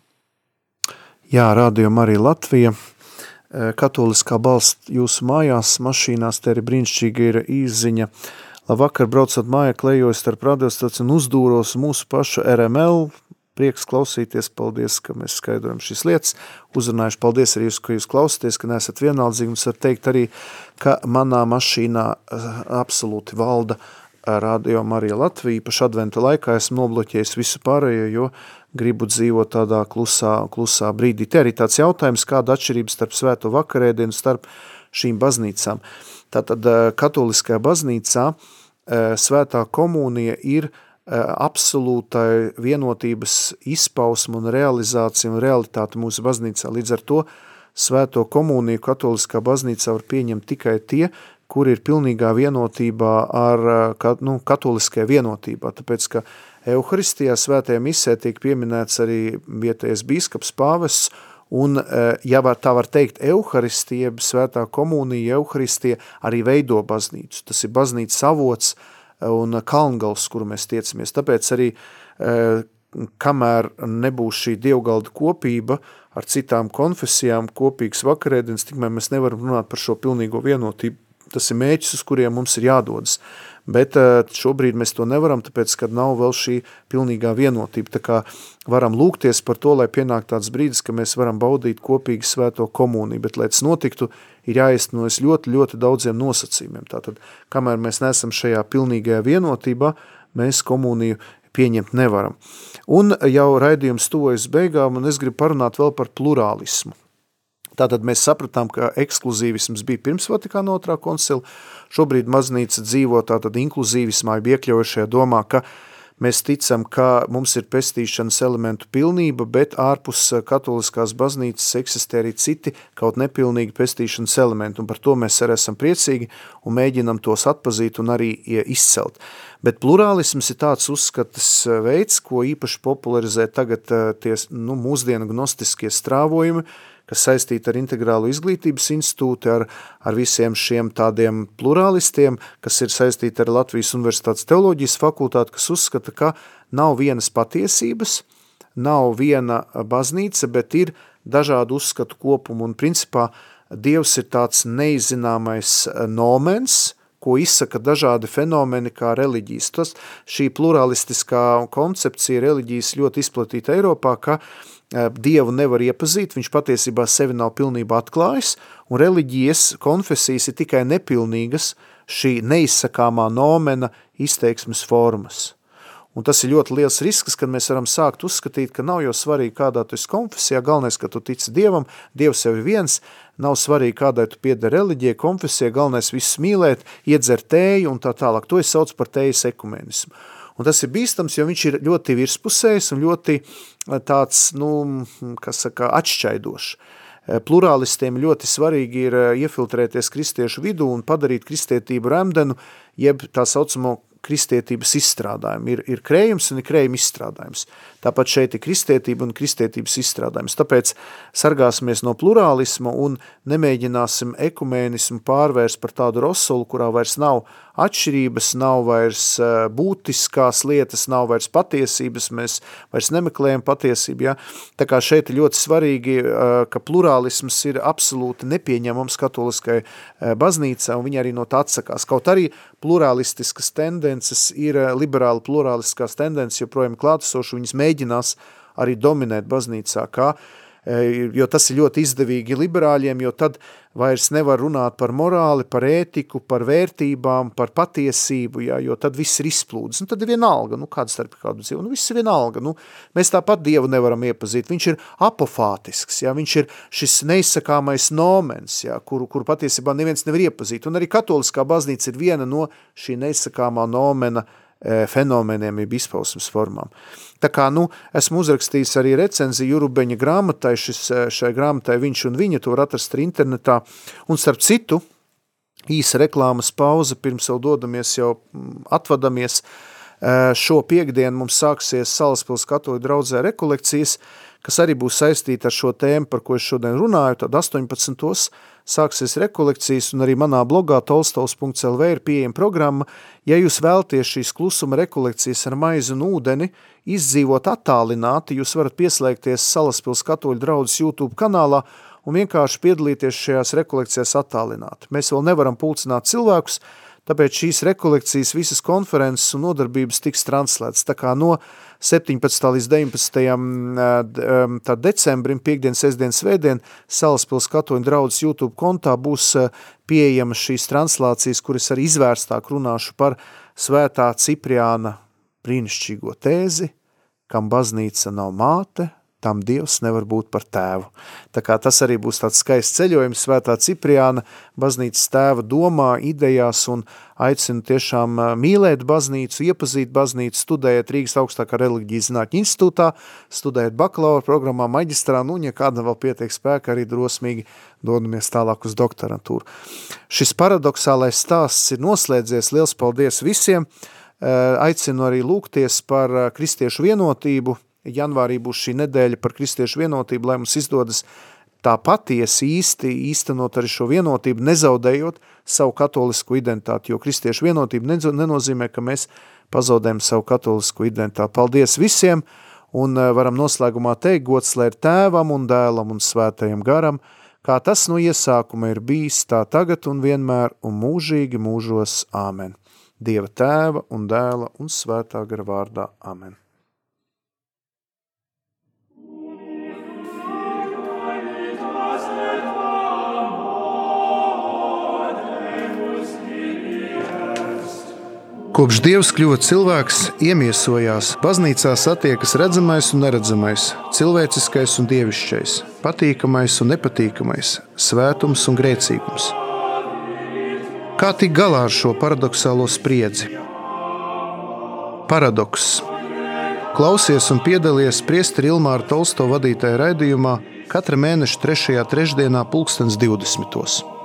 Jā, rādījuma arī Latvija. Eh, Katoliskā balss jūsu mājās, mašīnās, te arī brīnišķīga ir īziņa. Labvakar, braucot mājā, klejos starp radiostaciju un uzdūros mūsu pašu RML. Prieks klausīties, paldies, ka mēs skaidrojam šīs lietas. Uzrunājuši, paldies arī jūs, ka jūs klausāties, ka neesat vienaldzīgi. Mums var teikt arī, ka manā mašīnā eh, absolūti valda Radio Marija Latvija. Paši adventa laikā esmu nobloķējis visu pārējo, jo gribu dzīvot tādā klusā, klusā brīdī. Te arī tāds jautājums, kāda atšķirība starp svēto vakarēdienu starp šīm baznīcām. Tātad eh, katoliskajā baznīcā eh, svētā komunija ir eh, absolūtai vienotības izpausme un realizācija un realitāte mūsu baznīcā. Līdz ar to svēto komuniju katoliskā baznīcā var pieņemt tikai tie, kur ir pilnīgā vienotībā ar nu, katoliskajā vienotībā, tāpēc, ka Euharistijā svētajā misē tiek pieminēts arī vietējais bīskaps pāvests, un, ja var, tā var teikt, Euharistija, svētā komunija, Euharistija arī veido baznīcu. Tas ir baznīcas avots un kalngals, kuru mēs tiecamies. Tāpēc arī, kamēr nebūs šī dievgalda kopība ar citām konfesijām, kopīgas vakarēdienas, tikmēr mēs nevaram runāt par šo pilnīgo vienotību. Tas ir mēķis, uz kuriem mums ir jādodas. Bet šobrīd mēs to nevaram, tāpēc, kad nav vēl šī pilnīgā vienotība. Tā kā varam lūgties par to, lai pienāk tāds brīdis, ka mēs varam baudīt kopīgi svēto komuniju, bet, lai tas notiktu, ir jāiztenojas ļoti, ļoti daudziem nosacījumiem. Tātad, kamēr mēs nesam šajā pilnīgajā vienotībā, mēs komuniju pieņemt nevaram. Un jau raidījums tuvojas beigām, un es gribu parunāt vēl par plurālismu. Tātad mēs sapratām, ka ekskluzīvisms bija pirms Vatikāna otrā koncila, šobrīd maznīca dzīvo tātad inkluzīvismā, iekļaujušajā domā, ka Mēs ticam, ka mums ir pestīšanas elementu pilnība, bet ārpus eh, katoliskās baznīcas eksistē arī citi kaut nepilnīgi pestīšanas elementi, un par to mēs arī esam priecīgi un mēģinam tos atpazīt un arī izcelt. Bet plurālisms ir tāds uzskatas eh, veids, ko īpaši popularizē tagad eh, tie nu, mūsdienu gnostiskie strāvojumi, kas saistīti ar integrālu izglītības institūti, ar, ar visiem šiem tādiem plurālistiem, kas ir saistīti ar Latvijas Universitātes teoloģijas fakultāti, kas uzskata, ka nav vienas patiesības, nav viena baznīca, bet ir dažādu uzskatu kopumu un principā Dievs ir tāds neizzināmais nomens, ko izsaka dažādi fenomeni kā reliģijas. Tas šī pluralistiskā koncepcija reliģijas ļoti izplatīta Eiropā, ka uh, Dievu nevar iepazīt, viņš patiesībā sevi nav pilnībā atklājis, un reliģijas konfesijas ir tikai nepilnīgas šī neizsakāmā nomena izteiksmes formas. Un tas ir ļoti liels risks, kad mēs varam sākt uzskatīt, ka nav jau svarīgi, kādā tu esi konfesijā, galvenais, ka tu tici Dievam, Dievs sev ir viens, nav svarīgi, kādai tu pieder reliģijai, konfesijai, galvenais visus mīlēt, iedzer tēju un tā tālāk. To es saucu par tējas ekumenismu. Un tas ir bīstams, jo viņš ir ļoti virspusējs un ļoti eh, tāds, nu, kas saka, atšķaidošs. Eh, plurālistiem ļoti svarīgi ir eh, iefiltrēties kristiešu vidū un padarīt kristietību remdenu, jeb tā saucamo kristietības izstrādājumi. Ir, ir krējums un ir krējuma izstrādājums. Tāpat šeit ir kristietība un kristietības izstrādājums. Tāpēc sargāsimies no plurālisma un nemēģināsim ekumēnismu pārvērst par tādu rosolu, kurā vairs nav atšķirības, nav vairs eh, būtiskās lietas, nav vairs patiesības, mēs vairs nemeklējam patiesību. Ja? Tā kā šeit ir ļoti svarīgi, eh, ka plurālisms ir absolūti nepieņemams katoliskai eh, baznīcā, un viņi arī no tā atsakās. Kaut arī plurālistiskas tendences ir liberāli plurālistiskās tendences, joprojām klātesoši, viņas mēģinās arī dominēt baznīcā, kā Eh, jo tas ir ļoti izdevīgi liberāļiem, jo tad vairs nevar runāt par morāli, par ētiku, par vērtībām, par patiesību, jā, jo tad viss ir izplūdes. Un tad ir vienalga, nu kāda starp kādu dzīvu, nu viss ir vienalga. Nu, mēs tāpat Dievu nevaram iepazīt, viņš ir apofātisks, jā, viņš ir šis neizsakāmais nomens, jā, kuru, kuru patiesībā neviens nevar iepazīt. Un arī katoliskā baznīca ir viena no šī neizsakāmā nomena uh, E, fenomeniem, jeb izpausmes formām. Tā kā, nu, esmu uzrakstījis arī recenziju Jurubeņa grāmatai, šis, e, šai grāmatai viņš un viņa, to var atrast internetā, un starp citu, īsa reklāmas pauze, pirms jau dodamies, jau atvadamies, e, šo piekdienu mums sāksies Salaspils katoļu draudzē rekolekcijas, kas arī būs saistīta ar šo tēmu, par ko es šodien runāju, tad 18 sāksies rekolekcijas, un arī manā blogā tolstovs.lv ir pieejama programma. Ja jūs vēlties šīs klusuma rekolekcijas ar maizi un ūdeni izdzīvot attālināti, jūs varat pieslēgties Salaspils katoļu draudzes YouTube kanālā un vienkārši piedalīties šajās rekolekcijās attālināti. Mēs vēl nevaram pulcināt cilvēkus, tāpēc šīs rekolekcijas, visas konferences un nodarbības tiks translētas. Tā kā no 17. līdz 19. Tā decembrim, piekdien, sestdien, svētdien, Salaspils katoņu draudzes YouTube kontā būs pieejamas šīs translācijas, kuras arī izvērstāk runāšu par svētā Cipriāna brīnišķīgo tēzi, kam baznīca nav māte, tam Dievs nevar būt par tēvu. Tā kā tas arī būs tāds skaists ceļojums svētā Cipriāna baznīcas tēva domā, idejās un aicinu tiešām mīlēt baznīcu, iepazīt baznīcu, studējot Rīgas augstākā reliģijas zinātņu institūtā, studējot bakalaura programmā, maģistrā, nu, ja kāda vēl pietiek spēka, arī drosmīgi dodamies tālāk uz doktorantūru. Šis paradoxālais stāsts ir noslēdzies, liels paldies visiem! Aicinu arī lūgties par kristiešu vienotību, janvārī būs šī nedēļa par kristiešu vienotību, lai mums izdodas tā patiesi īsti īstenot arī šo vienotību, nezaudējot savu katolisku identitāti, jo kristiešu vienotība nenozīmē, ka mēs pazaudējam savu katolisku identitāti. Paldies visiem, un eh, varam noslēgumā teikt, gods lai ir tēvam un dēlam un svētajam garam, kā tas no iesākuma ir bijis, tā tagad un vienmēr un mūžīgi mūžos. Āmen. Dieva tēva un dēla un svētā gara vārdā. Amen. Kopš Dievs kļuva cilvēks, iemiesojās, baznīcā satiekas redzamais un neredzamais, cilvēciskais un dievišķais, patīkamais un nepatīkamais, svētums un grēcīgums. Kā tikt galā ar šo paradoxālo spriedzi? Paradoks Klausies un piedalies Priesteri Ilmāra Tolsto vadītajā raidījumā katra mēneša 3. trešdienā, 2020.